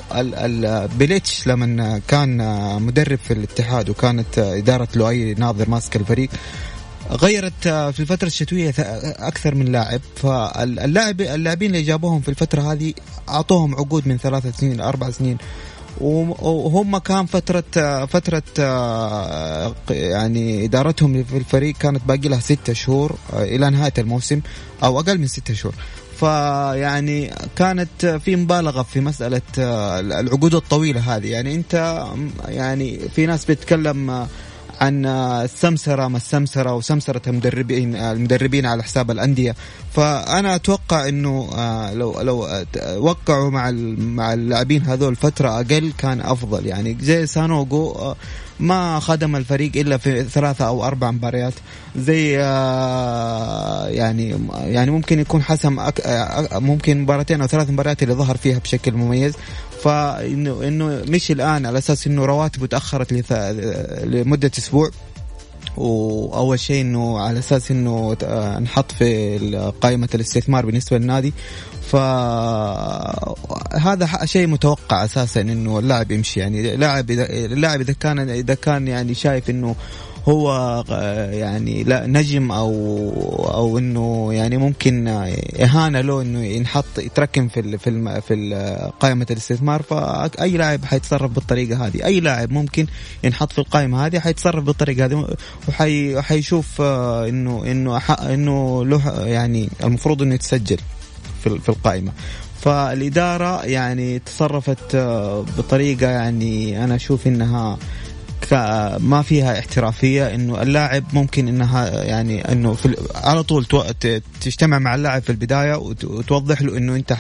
Speaker 6: بليتش لما كان مدرب في الاتحاد وكانت إدارة لؤي ناظر ماسك الفريق غيرت في الفترة الشتوية أكثر من لاعب. فاللاعب اللاعبين اللي جابوهم في الفترة هذه أعطوهم عقود من ثلاثة سنين لأربع سنين. وهم كان فترة فترة يعني إدارتهم في الفريق كانت باقي لها ستة شهور إلى نهاية الموسم أو أقل من ستة شهور. فيعني كانت في مبالغة في مسألة آه، العقود الطويلة هذه. يعني أنت يعني في ناس بتتكلم عن السمسرة ما السمسرة وسمسرة المدربين المدربين على حساب الأندية. فأنا أتوقع إنه آه، لو لو وقعوا مع مع اللاعبين هذول فترة أقل كان أفضل. يعني زي سانوغو آه، ما خدم الفريق إلا في ثلاثة أو أربع مباريات. زي آه، يعني يعني ممكن يكون حسم ممكن مباراتين أو ثلاث مباريات اللي ظهر فيها بشكل مميز. فإنه إنه مش الآن على أساس إنه رواتبه تأخرت لمدة أسبوع. وأول شيء إنه على أساس إنه نحط في قائمة الاستثمار بالنسبة للنادي. فهذا شيء متوقع أساسا إنه اللاعب يمشي. يعني اللاعب إذا كان إذا كان يعني شايف إنه هو آه، يعني لا نجم أو أو إنه يعني ممكن إهانة له إنه ينحط يتركم في في في قائمة الاستثمار. فاي لاعب حيتصرف بالطريقة هذه أي لاعب ممكن ينحط في القائمة هذه حيتصرف بالطريقة هذه. وحيشوف آه، إنه إنه إنه له يعني المفروض إنه يتسجل في في القائمة. فالإدارة يعني تصرفت آه، بطريقة يعني أنا أشوف إنها ما فيها احترافية إنه اللاعب ممكن إنها يعني إنه في على طول تجتمع مع اللاعب في البداية وتوضح له إنه أنت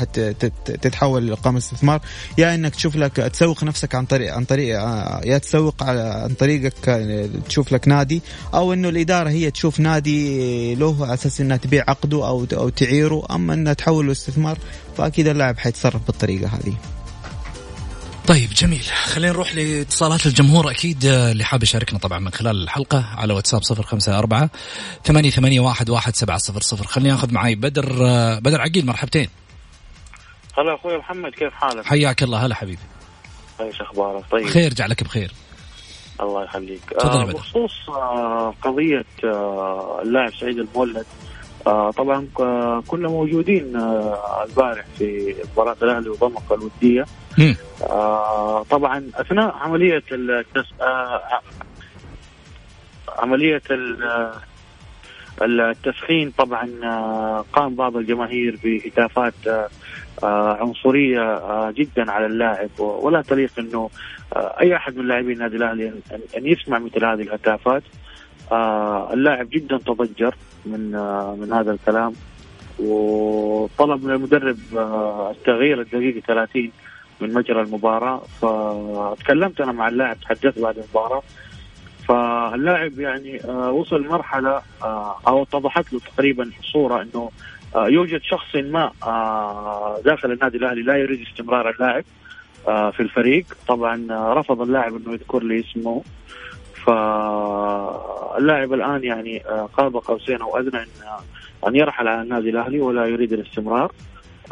Speaker 6: تتحول لقام استثمار. يا إنك تشوف لك تسوق نفسك عن طريق عن طريق يا تسوق عن طريقك تشوف لك نادي أو إنه الإدارة هي تشوف نادي له على أساس إنها تبيع عقده أو أو تعيره. أما إنها تحوله استثمار فأكيد اللاعب حيتصرف بالطريقة هذه.
Speaker 3: طيب جميل. خلينا نروح لاتصالات الجمهور. أكيد آه، اللي حاب يشاركنا طبعا من خلال الحلقة على واتساب صفر خمسة أربعة ثمانية, ثمانية واحد, واحد سبعة صفر صفر. خليني أخذ معي بدر آه، بدر عقيل مرحبتين.
Speaker 9: هلا أخوي محمد كيف حالك؟
Speaker 3: حياك الله. هلا حبيبي.
Speaker 9: إيش أخبارك؟ طيب.
Speaker 3: خير جعلك بخير.
Speaker 9: الله يخليك. آه بخصوص آه قضية آه اللاعب سعيد المولد. آه طبعا آه كنا موجودين آه البارح في مباراة الأهلي وضمك الودية. آه طبعا أثناء عملية التس... آه عملية التسخين طبعا آه قام بعض الجماهير بهتافات آه عنصرية آه جدا على اللاعب. ولا تليق إنه آه أي أحد من لاعبين النادي الأهلي أن يسمع مثل هذه الهتافات. آه اللاعب جدا تضجر. من آه من هذا الكلام. وطلب من المدرب آه التغيير الدقيقة 30 من مجرى المباراة. فتكلمت أنا مع اللاعب تحدثت بعد المباراة. فاللاعب يعني آه وصل مرحلة أو اتضحت له تقريبا صورة أنه يوجد شخص ما داخل النادي الأهلي لا يريد استمرار اللاعب في الفريق. طبعا رفض اللاعب أنه يذكر لي اسمه. فاللاعب الآن يعني آه، قاب قوسين أو أدنى إن آه، أن يرحل عن النادي الأهلي ولا يريد الاستمرار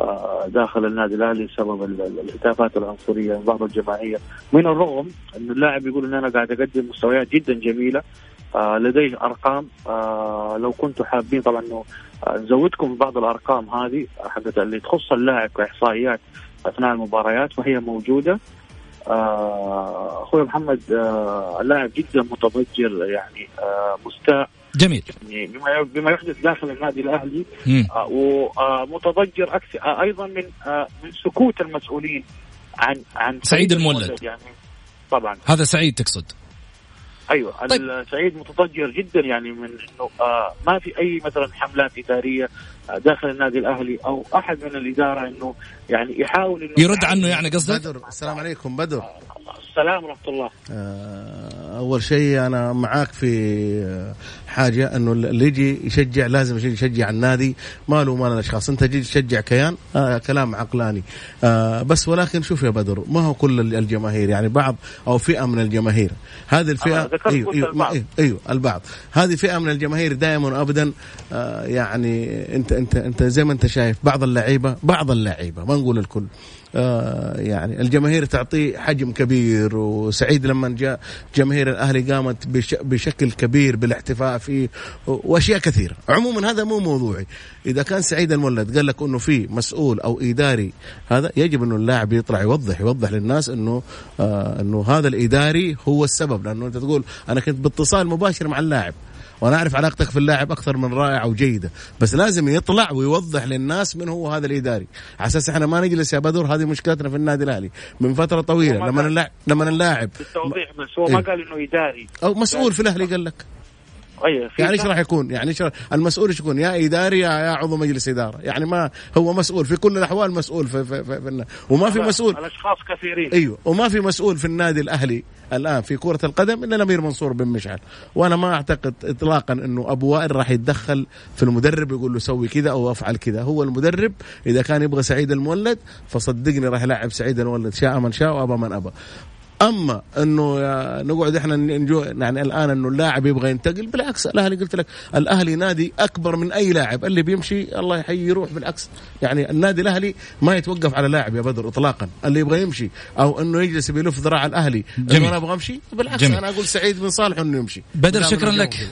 Speaker 9: آه، داخل النادي الأهلي بسبب الهتافات العنصرية بعض الجماهير من الرغم إن اللاعب يقول إن أنا قاعد أقدم مستويات جدا جميلة لديه أرقام لو كنتوا حابين طبعا إنه نزودكم بعض الأرقام هذه حقت اللي تخص اللاعب كإحصائيات أثناء المباريات فهي موجودة. أخوي محمد آه، اللاعب جدا متضجر يعني آه، مستاء.
Speaker 3: جميل.
Speaker 9: يعني بما بما يحدث داخل النادي الأهلي ومتضجر أكثر أيضا من من سكوت المسؤولين عن عن
Speaker 3: سعيد المولد.
Speaker 9: يعني. طبعا.
Speaker 3: هذا سعيد تقصد؟
Speaker 9: أيوه. طيب. سعيد متضجر جدا يعني من إنه آه ما في أي مثلا حملات إدارية داخل النادي الأهلي أو أحد من الإدارة إنه يعني يحاول إنه
Speaker 3: يرد عنه يعني قصدك؟
Speaker 5: بدر السلام عليكم بدر.
Speaker 9: السلام ورحمة الله.
Speaker 5: آه أول شيء أنا معاك في حاجة إنه اللي يجي يشجع لازم يجي يشجع النادي. ما له مال الأشخاص. أنت تجي تشجع كيان؟ آه كلام عقلاني. آه بس ولكن شوف يا بدر ما هو كل الجماهير يعني بعض أو فئة من الجماهير. هذه الفئة
Speaker 9: أيوه
Speaker 5: أيوه,
Speaker 9: البعض.
Speaker 5: أيوه, أيوه البعض. هذه فئة من الجماهير دائما وابدا آه يعني أنت أنت أنت زي ما أنت شايف بعض اللعيبة بعض اللعيبة ما نقول الكل. آه يعني الجماهير تعطيه حجم كبير وسعيد لما جاء جماهير الأهلي قامت بش بشكل كبير بالاحتفاء فيه وأشياء كثيرة. عموما هذا مو موضوعي. إذا كان سعيد المولد قال لك إنه في مسؤول أو إداري هذا يجب إنه اللاعب يطلع يوضح يوضح للناس إنه آه إنه هذا الإداري هو السبب. لأنه أنت تقول أنا كنت باتصال مباشر مع اللاعب. وأنا أعرف علاقتك في اللاعب أكثر من رائعة وجيدة. بس لازم يطلع ويوضح للناس من هو هذا الإداري. على أساس إحنا ما نجلس يا بدر هذه مشكلتنا في النادي الأهلي. من فترة
Speaker 9: طويلة
Speaker 5: لما اللاعب لما اللاعب
Speaker 9: بالتوضيح بس هو ما
Speaker 5: إيه.
Speaker 9: قال إنه إداري.
Speaker 5: أو مسؤول في الأهلي قال لك.
Speaker 9: أيوه
Speaker 5: يعني
Speaker 9: إيش.
Speaker 5: راح يكون؟ يعني إيش المسؤول إيش يكون؟ يا إداري يا, يا عضو مجلس إدارة، يعني ما هو مسؤول في كل الأحوال مسؤول في, في, في, في وما في مسؤول
Speaker 9: الأشخاص كثيرين
Speaker 5: أيوه وما في مسؤول في النادي الأهلي الآن في كرة القدم إلا الامير منصور بن مشعل وأنا ما أعتقد اطلاقا إنه أبو وائل راح يتدخل في المدرب يقول له سوي كذا أو أفعل كذا هو المدرب إذا كان يبغى سعيد المولد فصدقني راح يلعب سعيد المولد شاء من شاء وأبى من أبى أما إنه نقعد إحنا نجو يعني الآن إنه اللاعب يبغى ينتقل بالعكس الأهلي قلت لك الأهلي نادي أكبر من أي لاعب اللي بيمشي الله يحيي يروح بالعكس يعني النادي الأهلي ما يتوقف على لاعب يا بدر اطلاقا اللي يبغى يمشي أو إنه يجلس بيلف ذراع الأهلي
Speaker 3: جميل.
Speaker 5: أنا أبغى أمشي بالعكس
Speaker 3: جميل.
Speaker 5: أنا أقول سعيد بن صالح إنه يمشي
Speaker 3: بدر شكرا لك.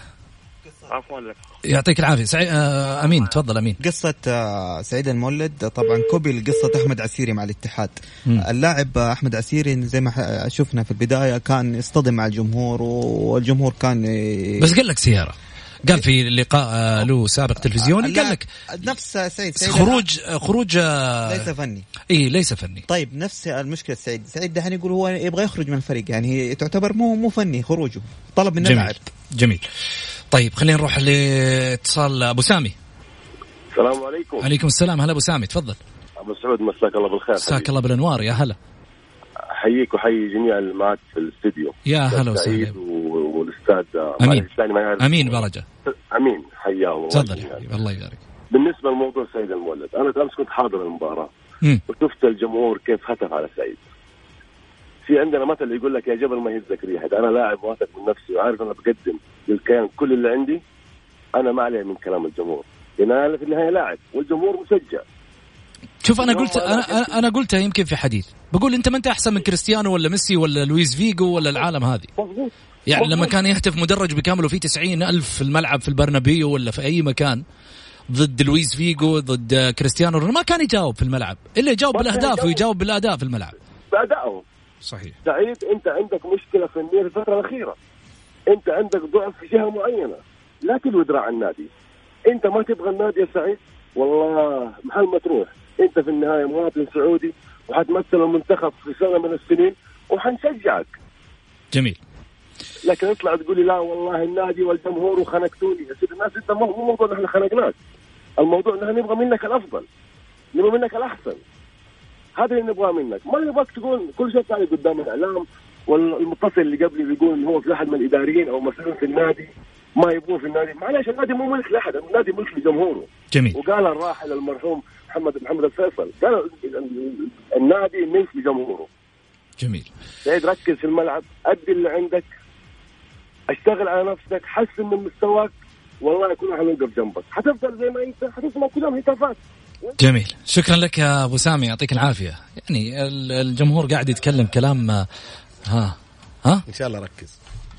Speaker 9: عفوا لك.
Speaker 3: يعطيك العافية. سعيد آه أمين. تفضل أمين.
Speaker 6: قصة آه، سعيد المولد. طبعا كوبي لقصة أحمد عسيري مع الاتحاد.
Speaker 3: مم.
Speaker 6: اللاعب آه، أحمد عسيري زي ما ح- شفنا في البداية كان يصطدم مع الجمهور والجمهور كان ي-
Speaker 3: بس قال لك سيارة. قال في لقاء آه، له سابق تلفزيوني قال لك
Speaker 6: نفس سعيد سعيد
Speaker 3: خروج خروج آه،
Speaker 6: ليس فني.
Speaker 3: اي ليس فني.
Speaker 6: طيب نفس المشكلة سعيد. سعيد دحين يقول هو يبغى يخرج من الفريق يعني تعتبر مو مو فني خروجه طلب من
Speaker 3: جميل.
Speaker 6: اللاعب
Speaker 3: جميل. طيب خلينا نروح لاتصال أبو سامي.
Speaker 10: السلام عليكم.
Speaker 3: عليكم السلام. هلا أبو سامي تفضل.
Speaker 10: أبو سعود مساك الله بالخير
Speaker 3: مساك الله بالأنوار. يا هلا.
Speaker 10: أحييك وأحيي جميع اللي معك في الاستديو.
Speaker 3: يا هلا وسهلا.
Speaker 10: والأستاذ يعرف
Speaker 3: أمين برجه
Speaker 10: أمين حياه الله.
Speaker 3: تفضل. يا حبيبي الله يبارك.
Speaker 10: بالنسبة لموضوع سعيد المولد أنا امس كنت حاضر
Speaker 3: المباراة.
Speaker 10: وشفت الجمهور كيف هتف على سعيد. في عندنا مثل يقول لك يا جبل ما يهزك ريحك أنا لاعب واثق من نفسي وعارف أنا بقدم للكيان كل اللي عندي أنا ما علي من كلام الجمهور. لأن أنا في النهاية لاعب والجمهور مشجع.
Speaker 3: شوف
Speaker 10: أنا
Speaker 3: قلت
Speaker 10: أنا
Speaker 3: أنا قلتها يمكن في حديث. بقول أنت ما أنت أحسن من كريستيانو ولا ميسي ولا لويس فيجو ولا العالم هذه؟
Speaker 10: مضبوط
Speaker 3: يعني لما. كان يهتف مدرج بكامله فيه 90 ألف في الملعب في البرنابيو ولا في أي مكان ضد لويس فيجو ضد كريستيانو ما كان يجاوب في الملعب. إلا يجاوب بالأهداف
Speaker 10: يجاوب.
Speaker 3: ويجاوب بالأداء في الملعب.
Speaker 10: بأدائهم.
Speaker 3: صحيح.
Speaker 10: سعيد أنت عندك مشكلة فنيه في الفترة الأخيرة. أنت عندك ضعف في جهة معينة. لا تلوي ذراع النادي. أنت ما تبغى النادي يا سعيد؟ والله محل ما تروح. أنت في النهاية مواطن سعودي وحتمثل المنتخب في سنة من السنين وحنشجعك.
Speaker 3: جميل.
Speaker 10: لكن اطلع تقول لي لا والله النادي والجمهور وخنقتوني. يا سيدي الناس أنت مو مو موضوع نحن خنقناك. الموضوع نحن نبغى منك الأفضل. نبغى منك الأحسن. هذا اللي نبغاه منك. ما نبغاك تقول كل شيء ثاني قدام الإعلام والمتصل اللي قبلي بيقول انه هو في أحد من الإداريين أو مسؤولين في النادي ما يبغوه في النادي. معلش النادي مو ملك لأحد النادي ملك لجمهوره.
Speaker 3: جميل.
Speaker 10: وقال الراحل المرحوم محمد محمد الفيصل قال ال- ال- النادي ملك لجمهوره.
Speaker 3: جميل.
Speaker 10: سعيد ركز في الملعب. أدي اللي عندك. أشتغل على نفسك. حسن من مستواك. والله كلنا حنوقف جنبك. حتفضل زي ما أنت. حتسمع كلهم هتافات
Speaker 3: جميل. شكرا لك يا أبو سامي يعطيك العافية. يعني ال- الجمهور قاعد يتكلم كلام آه، ها ها؟
Speaker 5: إن شاء الله ركز.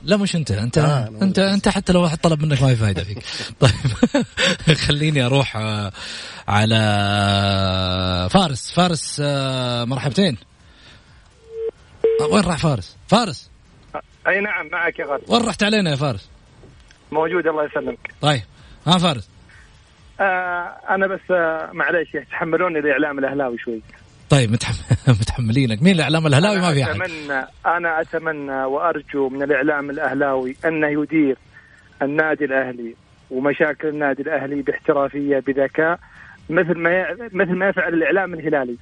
Speaker 3: لا مش أنت. انت
Speaker 5: آه،
Speaker 3: انت أنت حتى لو واحد طلب منك ما في فايدة فيك. <laughs> طيب. <laughs> خليني أروح آه، على فارس. فارس آه، مرحبتين. وين راح فارس؟ فارس.
Speaker 8: أي نعم معك يا غالي.
Speaker 3: وين رحت علينا يا فارس؟
Speaker 8: موجود الله يسلمك.
Speaker 3: طيب. ها فارس.
Speaker 8: آه أنا بس آه معليش يتحملوني الاعلام الأهلاوي شوي
Speaker 3: طيب متحم... <laughs> متحملينك مين الإعلام الهلاوي ما في أحد
Speaker 8: اتمنى أنا أتمنى وأرجو من الإعلام الأهلاوي انه يدير النادي الأهلي ومشاكل النادي الأهلي باحترافية بذكاء مثل ما. مثل ما يفعل الإعلام الهلالي.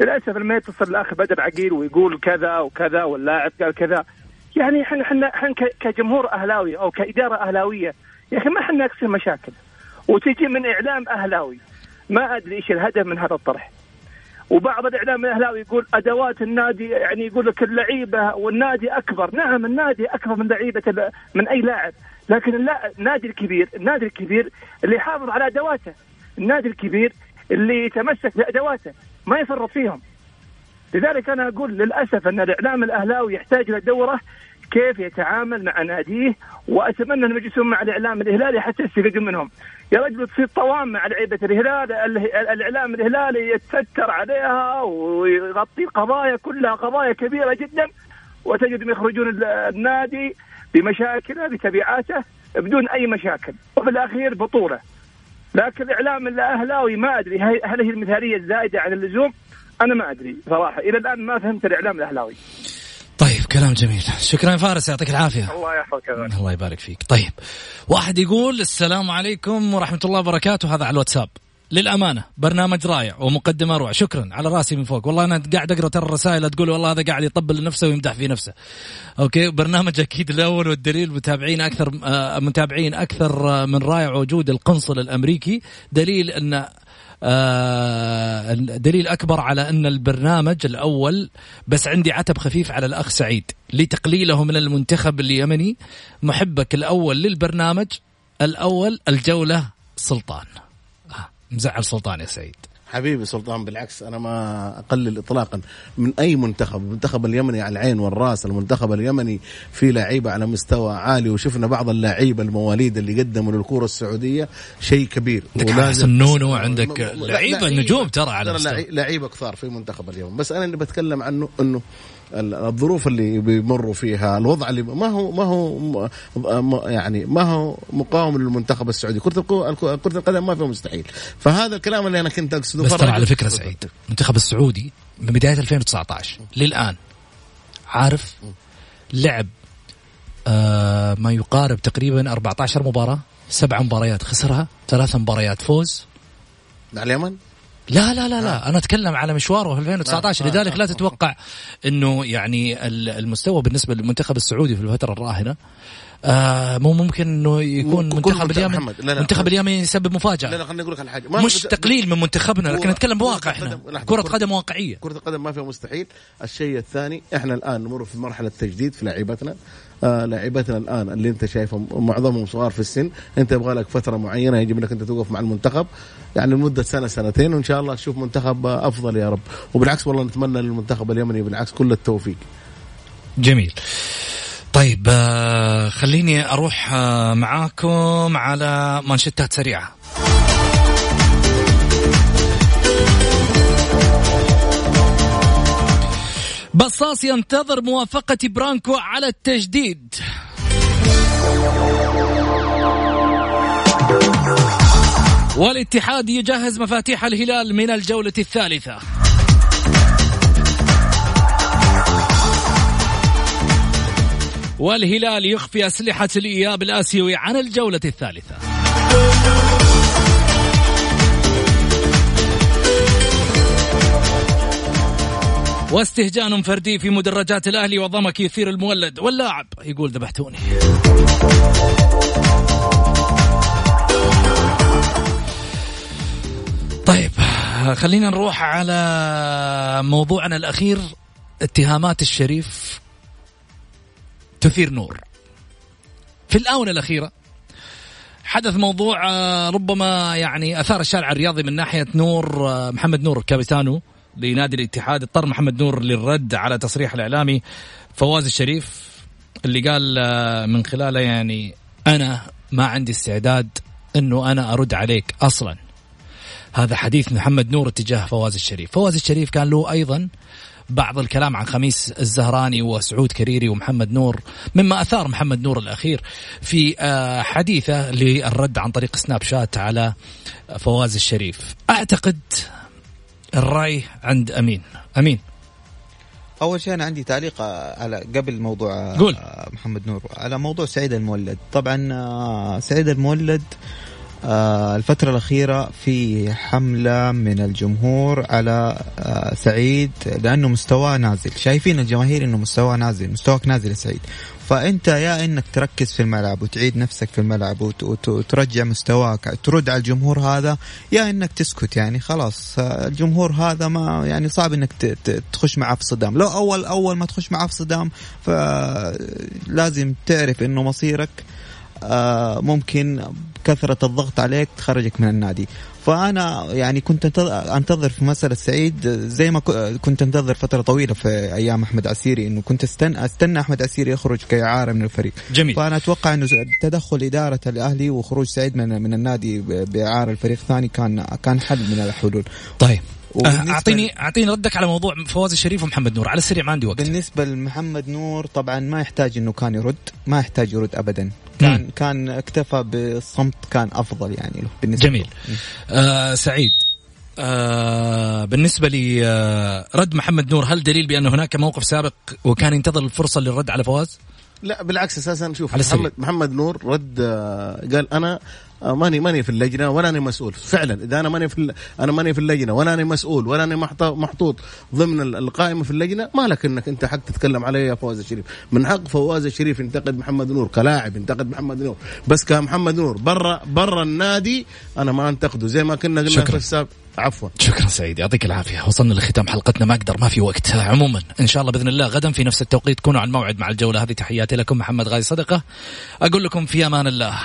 Speaker 8: للأسف لما يتصل الأخ بدر عقيل ويقول كذا وكذا واللاعب قال كذا
Speaker 11: يعني إحنا إحنا كجمهور أهلاوي أو كإدارة أهلاوية يا أخي ما إحنا نقسم مشاكل وتجي من إعلام أهلاوي. ما أدري إيش الهدف من هذا الطرح. وبعض الإعلام الأهلاوي يقول أدوات النادي يعني يقول لك اللعيبة والنادي أكبر، نعم النادي أكبر من لعيبة من أي لاعب، لكن النادي الكبير، النادي الكبير اللي يحافظ على أدواته، النادي الكبير اللي يتمسك بأدواته، ما يفرط فيهم. لذلك أنا أقول للأسف أن الإعلام الأهلاوي يحتاج إلى دورة كيف يتعامل مع ناديه وأتمنى أنهم يجلسون مع الإعلام الهلالي حتى يستفيدون منهم. يا رجل تصير طوام مع لعيبة الهلال ال- الإعلام الهلالي يتستر عليها ويغطي القضايا كلها قضايا كبيرة جدا وتجدهم يخرجون ال- النادي بمشاكله بتبعاته بدون أي مشاكل وفي الأخير بطولة. لكن الإعلام الأهلاوي ما أدري هل هي المثالية الزائده عن اللزوم؟ أنا ما أدري صراحة إلى الآن ما فهمت الإعلام
Speaker 3: الأهلاوي. كلام جميل. شكرا يا فارس يعطيك العافية.
Speaker 11: الله يحفظك.
Speaker 3: الله يبارك فيك. طيب واحد يقول السلام عليكم ورحمة الله وبركاته. هذا على الواتساب. للأمانة برنامج رائع ومقدمة أروع شكرا على راسي من فوق. والله أنا قاعد أقرأ ترى الرسائل تقول والله هذا قاعد يطبل لنفسه ويمدح في نفسه. أوكي برنامج أكيد الأول والدليل. متابعين أكثر آه متابعين أكثر آه، من رائع وجود القنصل الأمريكي. دليل أن آه دليل أكبر على أن البرنامج الأول بس عندي عتب خفيف على الأخ سعيد لتقليله من المنتخب اليمني محبك الأول للبرنامج الأول الجولة سلطان. آه مزعل سلطان يا سعيد.
Speaker 5: حبيبي سلطان بالعكس أنا ما أقلل اطلاقا. من أي منتخب؟ المنتخب اليمني على العين والرأس المنتخب اليمني في لعيبة على مستوى عالي وشفنا بعض اللعيبة المواليد اللي قدموا للكرة السعودية شيء كبير.
Speaker 3: عندك
Speaker 5: ولازم-
Speaker 3: حسن نونو عندك لعيبة- نجوم ترى على
Speaker 5: لعيبة كثار في منتخب اليوم بس أنا اللي بتكلم عنه إنه الظروف اللي بيمروا فيها الوضع اللي ما هو ما هو يعني ما هو مقاوم للمنتخب السعودي. كرة كرة القدم ما فيها مستحيل. فهذا الكلام اللي أنا كنت أقصده.
Speaker 3: بس ترى على فكرة سعيد المنتخب السعودي من بداية 2019 للآن عارف لعب آه ما يقارب تقريبا 14 مباراة سبع مباريات خسرها ثلاث مباريات فوز.
Speaker 5: مع اليمن؟
Speaker 3: لا لا لا لا. أنا أتكلم على مشواره في 2019
Speaker 5: آه،
Speaker 3: لذلك
Speaker 5: آه،
Speaker 3: لا
Speaker 5: آه.
Speaker 3: تتوقع إنه يعني ال- المستوى بالنسبة للمنتخب السعودي في الفترة الراهنة آه مو ممكن إنه يكون منتخب اليمن.
Speaker 5: لا، لا.
Speaker 3: منتخب اليمن يسبب
Speaker 5: لا
Speaker 3: مفاجأة.
Speaker 5: لا خليني أقول لك على حاجة.
Speaker 3: مش تقليل من منتخبنا لكن نتكلم
Speaker 5: كرة
Speaker 3: بواقع إحنا.
Speaker 5: كرة
Speaker 3: قدم واقعية.
Speaker 5: كرة القدم ما فيها مستحيل. الشيء الثاني إحنا الآن نمر في مرحلة تجديد في لاعبتنا آه لاعبتنا الآن اللي أنت شايفهم معظمهم صغار في السن. أنت يبغى لك فترة معينة يجب انك أنت توقف مع المنتخب. يعني لمدة سنة سنتين وإن شاء الله تشوف منتخب آه، أفضل يا رب. وبالعكس والله نتمنى للمنتخب اليمني بالعكس كل التوفيق.
Speaker 3: جميل. طيب آه خليني أروح آه معاكم على مانشيتات سريعة. بصاص ينتظر موافقة برانكو على التجديد. والاتحاد يجهز مفاتيح الهلال من الجولة الثالثة. والهلال يخفي أسلحة الإياب الآسيوي عن الجولة الثالثة. واستهجان فردي في مدرجات الأهلي وضمك يثير المولد واللاعب يقول ذبحتوني. طيب خلينا نروح على موضوعنا الأخير اتهامات الشريف تثير نور. في الآونة الأخيرة حدث موضوع آه، ربما يعني أثار الشارع الرياضي من ناحية نور آه، محمد نور كابيتانو لنادي الاتحاد اضطر محمد نور للرد على تصريح الإعلامي فواز الشريف اللي قال آه، من خلاله يعني أنا ما عندي استعداد أنه أنا أرد عليك أصلا. هذا حديث محمد نور اتجاه فواز الشريف. فواز الشريف كان له أيضا بعض الكلام عن خميس الزهراني وسعود كريري ومحمد نور مما أثار محمد نور الأخير في آه، حديثه للرد عن طريق سناب شات على فواز الشريف. أعتقد الرأي عند أمين. أمين.
Speaker 6: أول شيء أنا عندي تعليق على قبل موضوع آه،
Speaker 3: قول.
Speaker 6: محمد نور على موضوع سعيد المولد. طبعا آه، سعيد المولد آه الفترة الأخيرة في حملة من الجمهور على سعيد لأنه مستواه نازل. شايفين الجماهير أنه مستواه نازل مستواك نازل يا سعيد. فأنت يا أنك تركز في الملعب وتعيد نفسك في الملعب وترجع مستواك ترد على الجمهور هذا يا أنك تسكت يعني خلاص. الجمهور هذا ما يعني صعب أنك تخش معاه في صدام لو أول أول ما تخش معاه في صدام فلازم تعرف أنه مصيرك آه، ممكن كثرة الضغط عليك تخرجك من النادي. فأنا يعني كنت أنتظر في مسألة سعيد زي ما كنت أنتظر فترة طويلة في أيام أحمد عسيري أنه كنت استنى, أستنى أحمد عسيري يخرج كإعارة من الفريق.
Speaker 3: جميل.
Speaker 6: فأنا أتوقع أنه تدخل إدارة الأهلي وخروج سعيد من, من النادي بإعارة الفريق الثاني كان كان حل من الحلول.
Speaker 3: طيب. أعطيني أعطيني ردك على موضوع فواز الشريف ومحمد نور على السريع ما عندي وقت.
Speaker 6: بالنسبة لمحمد نور طبعا ما يحتاج إنه كان يرد ما يحتاج يرد ابدا. كان م. كان اكتفى بالصمت كان أفضل يعني له
Speaker 3: بالنسبة جميل. آه سعيد. آه بالنسبة لي آه رد محمد نور هل دليل بأن هناك موقف سابق وكان ينتظر الفرصة للرد على فواز؟
Speaker 5: لا بالعكس أساسا شوف محمد, محمد نور رد آه قال أنا ماني ماني في اللجنة ولا أنا مسؤول. فعلا إذا أنا ماني في أنا ماني في اللجنة ولا أنا مسؤول ولا أنا محطوط ضمن القائمة في اللجنة ما لك إنك أنت حق تتكلم علي يا فواز الشريف. من حق فواز الشريف ينتقد محمد نور كلاعب ينتقد محمد نور. بس كمحمد نور برا برا النادي أنا ما أنتقده. زي ما كنا قلنا في السابق. عفوا.
Speaker 3: شكرا سعيد. يعطيك العافية. وصلنا لختام حلقتنا. ما أقدر ما في وقت. عموما إن شاء الله بإذن الله غدا في نفس التوقيت. كونوا على الموعد مع الجولة هذه. تحياتي لكم محمد غازي صدقة. أقول لكم في أمان الله.